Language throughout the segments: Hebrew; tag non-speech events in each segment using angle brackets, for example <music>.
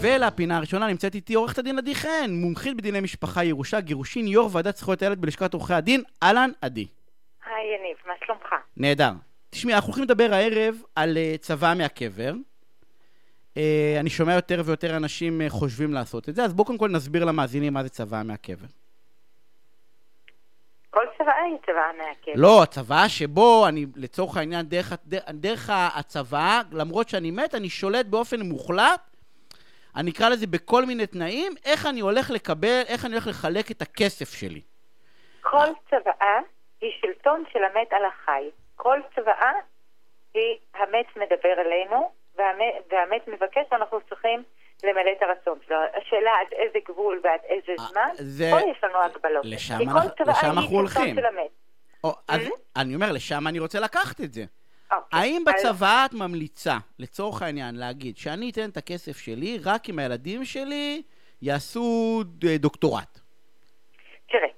ולפינה הראשונה נמצאת איתי עורכת הדין עדי חן, מומחית בדיני משפחה, ירושה, גירושין, יו"ר ועדת זכויות הילד בלשכת עורכי הדין. אהלן, עדי. היי יניב, מה שלומך? נהדר. תשמעי, אנחנו הולכים לדבר הערב על uh, צבא מהקבר. Uh, אני שומע יותר ויותר אנשים uh, חושבים לעשות את זה, אז בואו קודם כל נסביר למאזינים מה זה צבא מהקבר. כל צוואה היא צוואה מהקבר. לא, הצוואה שבו אני, לצורך העניין, דרך, דרך, דרך הצוואה, למרות שאני מת, אני שולט באופן מוחלט, אני אקרא לזה בכל מיני תנאים, איך אני הולך לקבל, איך אני הולך לחלק את הכסף שלי. כל צוואה היא שלטון של המת על החי. כל צוואה היא המת מדבר אלינו, והמת, והמת מבקש שאנחנו צריכים למלא את הרצון שלו. השאלה עד איזה גבול ועד איזה אה, זמן, זה- פה יש לנו הגבלות. לשם אנחנו- לשם היא אנחנו שלטון הולכים. או, אז Mhm. אני אומר, לשם אני רוצה לקחת את זה. אוקיי. האם בצבא את ממליצה, לצורך העניין, להגיד שאני אתן את הכסף שלי רק אם הילדים שלי יעשו ד- דוקטורט? תראה,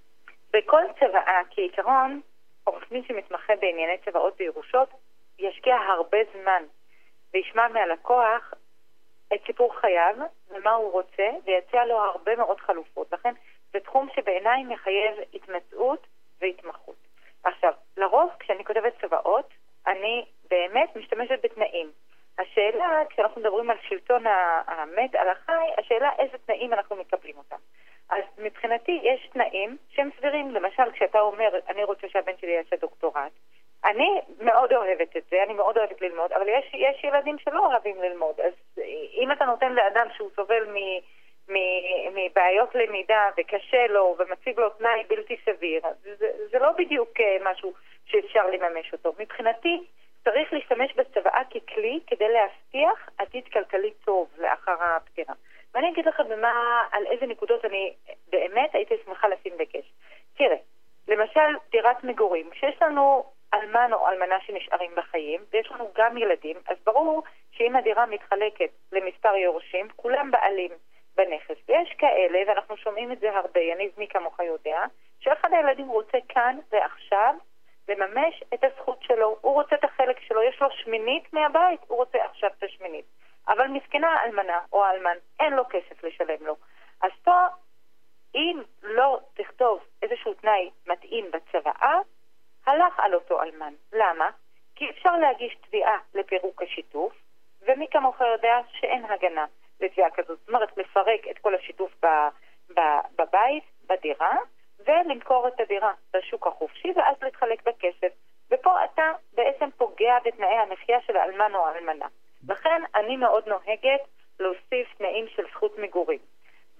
בכל צוואה, כעיקרון, עורך דין שמתמחה בענייני צוואות וירושות, ישקיע הרבה זמן וישמע מהלקוח את סיפור חייו ומה הוא רוצה, ויציע לו הרבה מאוד חלופות. לכן זה תחום שבעיניי מחייב התמצאות והתמחות. עכשיו, לרוב כשאני כותבת צוואות, אני באמת משתמשת בתנאים. השאלה, כשאנחנו מדברים על שלטון המת על החי, השאלה איזה תנאים אנחנו מקבלים אותם. אז מבחינתי יש תנאים שהם סבירים. למשל, כשאתה אומר, אני רוצה שהבן שלי יעשה דוקטורט, אני מאוד אוהבת את זה, אני מאוד אוהבת ללמוד, אבל יש, יש ילדים שלא אוהבים ללמוד. אז אם אתה נותן לאדם שהוא סובל מ, מ, מבעיות למידה וקשה לו ומציג לו תנאי בלתי סביר, זה, זה לא בדיוק אה, משהו שאפשר לממש אותו. מבחינתי, צריך להשתמש בצוואה ככלי כדי להבטיח עתיד כלכלי טוב לאחר הפטירה. ואני אגיד לך במה, על איזה נקודות אני באמת הייתי שמחה לשים דגש. תראה, למשל דירת מגורים, כשיש לנו אלמן או אלמנה שנשארים בחיים, ויש לנו גם ילדים, אז ברור שאם הדירה מתחלקת למספר יורשים, כולם בעלים בנכס. ויש כאלה, ואנחנו שומעים את זה הרבה, יניב מי כמוך יודע, שאחד הילדים רוצה כאן ועכשיו לממש את הזכות שלו, הוא רוצה את החלק שלו, יש לו שמינית מהבית, הוא רוצה עכשיו את השמינית. אבל מסכנה האלמנה או האלמן, אין לו כסף לשלם לו. אז פה, אם לא תכתוב איזשהו תנאי מתאים בצוואה, הלך על אותו אלמן. למה? כי אפשר להגיש תביעה לפירוק השיתוף, ומי כמוך יודע שאין הגנה לתביעה כזאת. זאת אומרת, לפרק את כל השיתוף בבית, בדירה, ולמכור את הדירה בשוק החופשי, ואז להתחלק בכסף. ופה אתה בעצם פוגע בתנאי המחיה של האלמן או האלמנה. לכן אני מאוד נוהגת להוסיף תנאים של זכות מגורים.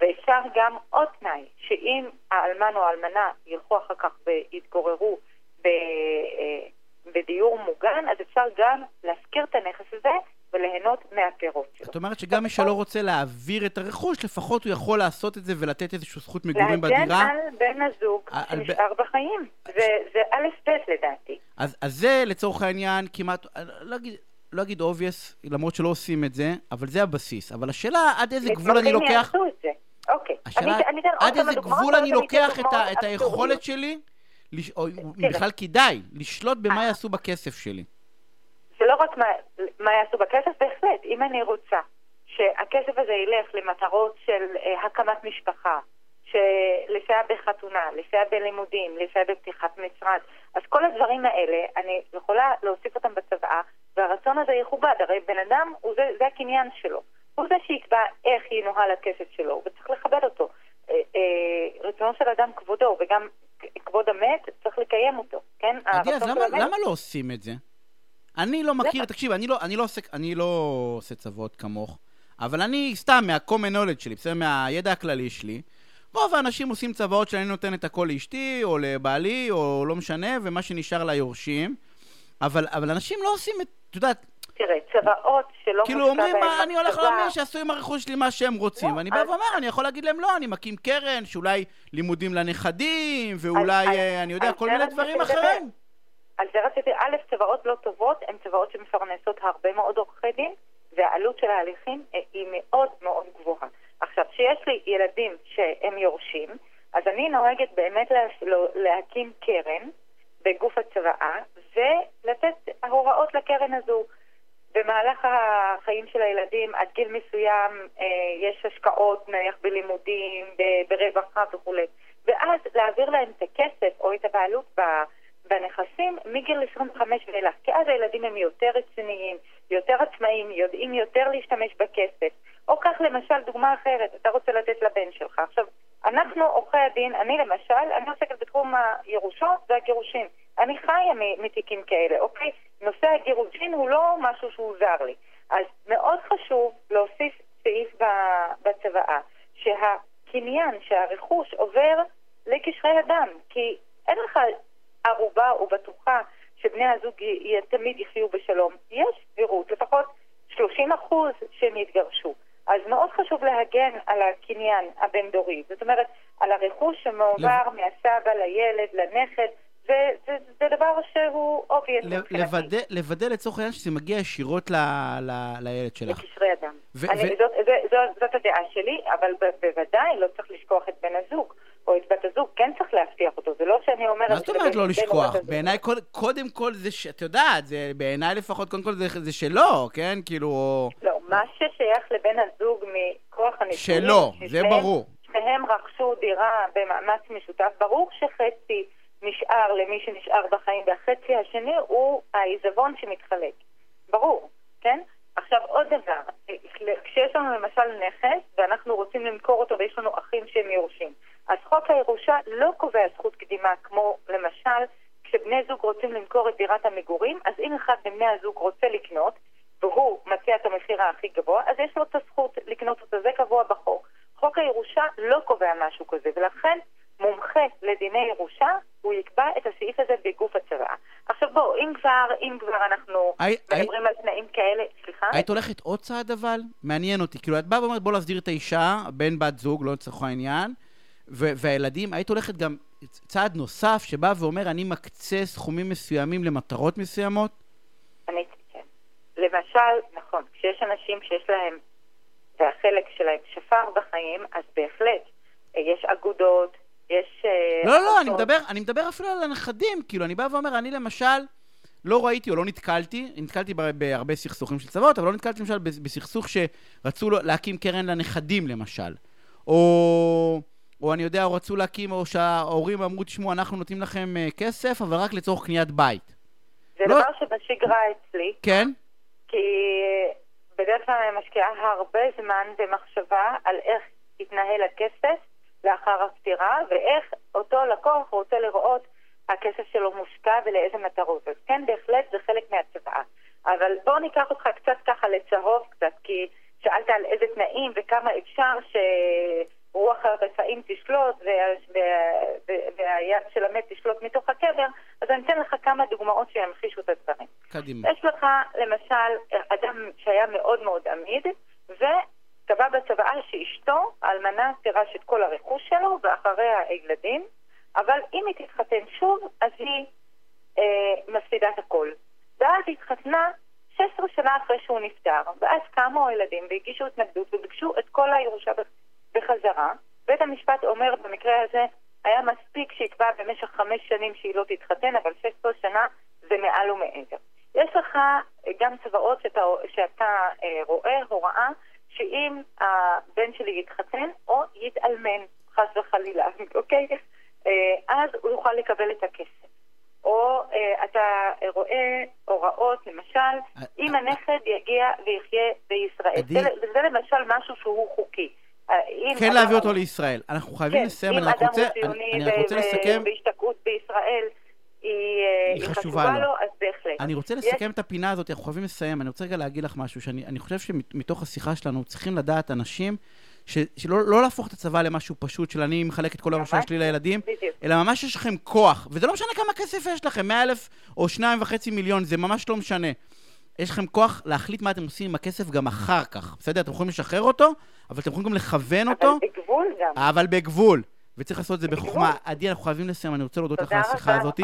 ואפשר גם עוד תנאי, שאם האלמן או האלמנה ילכו אחר כך ויתגוררו ב, אה, בדיור מוגן, אז אפשר גם להשכיר את הנכס הזה וליהנות מהפירות שלו. את אומרת שגם מי שלא רוצה להעביר את הרכוש, לפחות הוא יכול לעשות את זה ולתת איזושהי זכות מגורים להגן בדירה. על בן הזוג על שנשאר בחיים. זה זה א' ב' לדעתי. אז, אז זה לצורך העניין כמעט, לא אגיד, לא אגיד obvious, למרות שלא עושים את זה, אבל זה הבסיס. אבל השאלה עד איזה גבול אני לוקח. אוקיי. השאלה עד איזה גבול אני לוקח את, את היכולת. שלי, או אם. בכלל כדאי, לשלוט במה אה. יעשו בכסף שלי. רק מה, מה יעשו בכסף, בהחלט, אם אני רוצה שהכסף הזה ילך למטרות של אה, הקמת משפחה, לסייע בחתונה, לסייע בלימודים, לסייע בפתיחת משרד, אז כל הדברים האלה, אני יכולה להוסיף אותם בצוואה, והרצון הזה יכובד, הרי בן אדם, זה, זה הקניין שלו. הוא זה שיקבע איך ינוהל הכסף שלו, וצריך לכבד אותו. אה, אה, רצונו של אדם כבודו, וגם כבוד המת, צריך לקיים אותו, כן? עדי, אז למה, למה לא עושים את זה? אני לא מכיר. תקשיב, אני לא, אני, לא עושה, אני לא עושה צוואות כמוך, אבל אני סתם מה-common knowledge שלי, בסדר? מהידע הכללי שלי, רוב האנשים עושים צוואות שאני נותן את הכל לאשתי, או לבעלי, או לא משנה, ומה שנשאר ליורשים, אבל, אבל אנשים לא עושים את, את יודעת, תראה, צוואות שלא כאילו אומרים, מה, אני הולך להאמין שיעשו עם הרכוש שלי מה שהם רוצים. לא, ואני בא ואומר, אני יכול להגיד להם, לא, אני מקים קרן, שאולי לימודים לנכדים, ואולי, אז- אה, אני יודע, כל מיני דברים. אחרים. על זה רציתי, א', צוואות לא טובות הן צוואות שמפרנסות הרבה מאוד עורכי דין, והעלות של ההליכים אה, היא מאוד מאוד גבוהה. עכשיו, כשיש לי ילדים שהם יורשים, אז אני נוהגת באמת לה, לא- להקים קרן בגוף הצוואה, ולתת הוראות לקרן הזו. במהלך החיים של הילדים, עד גיל מסוים אה, יש השקעות נניח בלימודים, ברווחה וכולי, ואז להעביר להם את הכסף או את הבעלות בנכסים מגיל 25 ואילך, כי אז הילדים הם יותר רציניים, יותר עצמאיים, יודעים יותר להשתמש בכסף. או קח למשל דוגמה אחרת, אתה רוצה לתת לבן שלך. עכשיו, אנחנו עורכי הדין, אני למשל, אני עוסקת בתחום הירושות והגירושין. אני חיה מתיקים כאלה, אוקיי? נושא הגירושין הוא לא משהו שהוא זר לי. אז מאוד חשוב להוסיף סעיף בצוואה, שהקניין, שהרכוש עובר לקשרי אדם, כי אין לך ערובה או בטוחה שבני הזוג תמיד יחיו בשלום. יש סבירות, לפחות 30 אחוז שהם יתגרשו. אז מאוד חשוב להגן על הקניין הבין-דורי. זאת אומרת, על הרכוש שמועבר לב... מהסבא לילד, לנכד. זה, זה, דבר שהוא obvious מבחינתי. לוודא לצורך העניין שזה מגיע ישירות ל, ל, לילד שלך. לקשרי אדם. ו- אני, ו- זאת, זאת, זאת, זאת הדעה שלי, אבל בוודאי לא צריך לשכוח את בן הזוג. או את בת הזוג, כן צריך להבטיח אותו, זה לא שאני אומרת... לא לשכוח? בעיניי קודם כל זה, ש... את יודעת, זה בעיניי לפחות קודם כל זה, זה שלו, כן? כאילו... לא, מה ששייך לבן הזוג מכוח הנישואים... שלו, זה ברור. שהם רכשו דירה במאמץ משותף, ברור שחצי נשאר למי שנשאר בחיים, והחצי השני הוא העיזבון שמתחלק. ברור, כן? עכשיו עוד דבר, כשיש לנו למשל נכס ואנחנו רוצים למכור אותו ויש לנו אחים שהם יורשים, אז חוק הירושה לא קובע זכות קדימה כמו למשל כשבני זוג רוצים למכור את דירת המגורים, אז אם אחד מבני הזוג רוצה לקנות והוא מציע את המחיר הכי גבוה, אז יש לו את הזכות לקנות אותו, זה קבוע בחוק. חוק הירושה לא קובע משהו כזה, ולכן מומחה לדיני ירושה, הוא יקבע את הסעיף הזה בגוף הצוואה. עכשיו בואו, אם כבר, אם כבר אנחנו I, מדברים I... על תנאים כאלה, סליחה? היית הולכת עוד צעד אבל? מעניין אותי. כאילו, את באה ואומרת בוא להסדיר את האישה, בן בת זוג, לא לצורך העניין, והילדים, היית הולכת גם צעד נוסף שבא ואומר, אני מקצה סכומים מסוימים למטרות מסוימות? אני, כן. למשל, נכון, כשיש אנשים שיש להם, והחלק שלהם שפר בחיים, אז בהחלט, יש אגודות, יש... אה, לא, לא, לא, אני מדבר, אני מדבר אפילו על הנכדים. כאילו, אני בא ואומר, אני למשל... לא ראיתי או לא נתקלתי, נתקלתי בהרבה סכסוכים של צבאות, אבל לא נתקלתי למשל בסכסוך שרצו להקים קרן לנכדים למשל. או, או אני יודע, או רצו להקים, או שההורים אמרו, תשמעו, אנחנו נותנים לכם uh, כסף, אבל רק לצורך קניית בית. זה לא... דבר שבשגרה אצלי. כן? כי בדרך כלל אני משקיעה הרבה זמן במחשבה על איך יתנהל הכסף לאחר הפטירה, ואיך אותו לקוח רוצה לראות הכסף שלו מושקע ולאיזה מטרות. אז כן, בהחלט זה חלק מהצבעה. אבל בואו ניקח אותך קצת ככה לצהוב קצת, כי שאלת על איזה תנאים וכמה אפשר שרוח הרפאים תשלוט וה... וה... והיד של המת תשלוט מתוך הקבר, אז אני אתן לך כמה דוגמאות שימחישו את הדברים. קדימה. יש לך למשל אדם שהיה מאוד מאוד עמיד, ו... קבע בצוואה שאשתו, האלמנה, תירש את כל הרכוש שלו, ואחריה הילדים, אבל אם היא תתחתן שוב, אז היא אה, מפסידה את הכל. ואז היא התחתנה 16 שנה אחרי שהוא נפטר, ואז קמו הילדים והגישו התנגדות וביקשו את כל הירושה בחזרה. בית המשפט אומר במקרה הזה, היה מספיק שיקבע במשך חמש שנים שהיא לא תתחתן, אבל 16 שנה זה מעל ומעבר. יש לך גם צבאות שאתה, שאתה אה, רואה הוראה שאם הבן שלי יתחתן או יתאלמן, חס וחלילה, <laughs> אוקיי? אה, אז הוא יוכל לקבל את הכסף. או אה, אתה רואה הוראות, למשל, אה, אם הנכד יגיע ויחיה בישראל. זה למשל משהו שהוא חוקי. כן להביא אותו לישראל. אנחנו חייבים כן, לסיים, אני רק רוצה, אני רק רוצה לסכם. בהשתקעות בישראל, היא חשובה לו, אז בהחלט. אני רוצה לסכם את הפינה הזאת, אנחנו חייבים לסיים. אני רוצה רגע להגיד לך משהו, שאני חושב שמתוך השיחה שלנו צריכים לדעת אנשים, שלא לא להפוך את הצבא למשהו פשוט של אני מחלק את כל הראשון שלי לילדים, אלא ממש יש לכם כוח, וזה לא משנה כמה כסף יש לכם, 100 אלף או שניים וחצי מיליון, זה ממש לא משנה. יש לכם כוח להחליט מה אתם עושים עם הכסף גם אחר כך, בסדר? אתם יכולים לשחרר אותו, אבל אתם יכולים גם לכוון אותו. אבל בגבול גם. אבל בגבול. וצריך לעשות את זה בחוכמה. עדי, אנחנו חייבים לסיים, אני רוצה להודות לך על השיחה הזאת.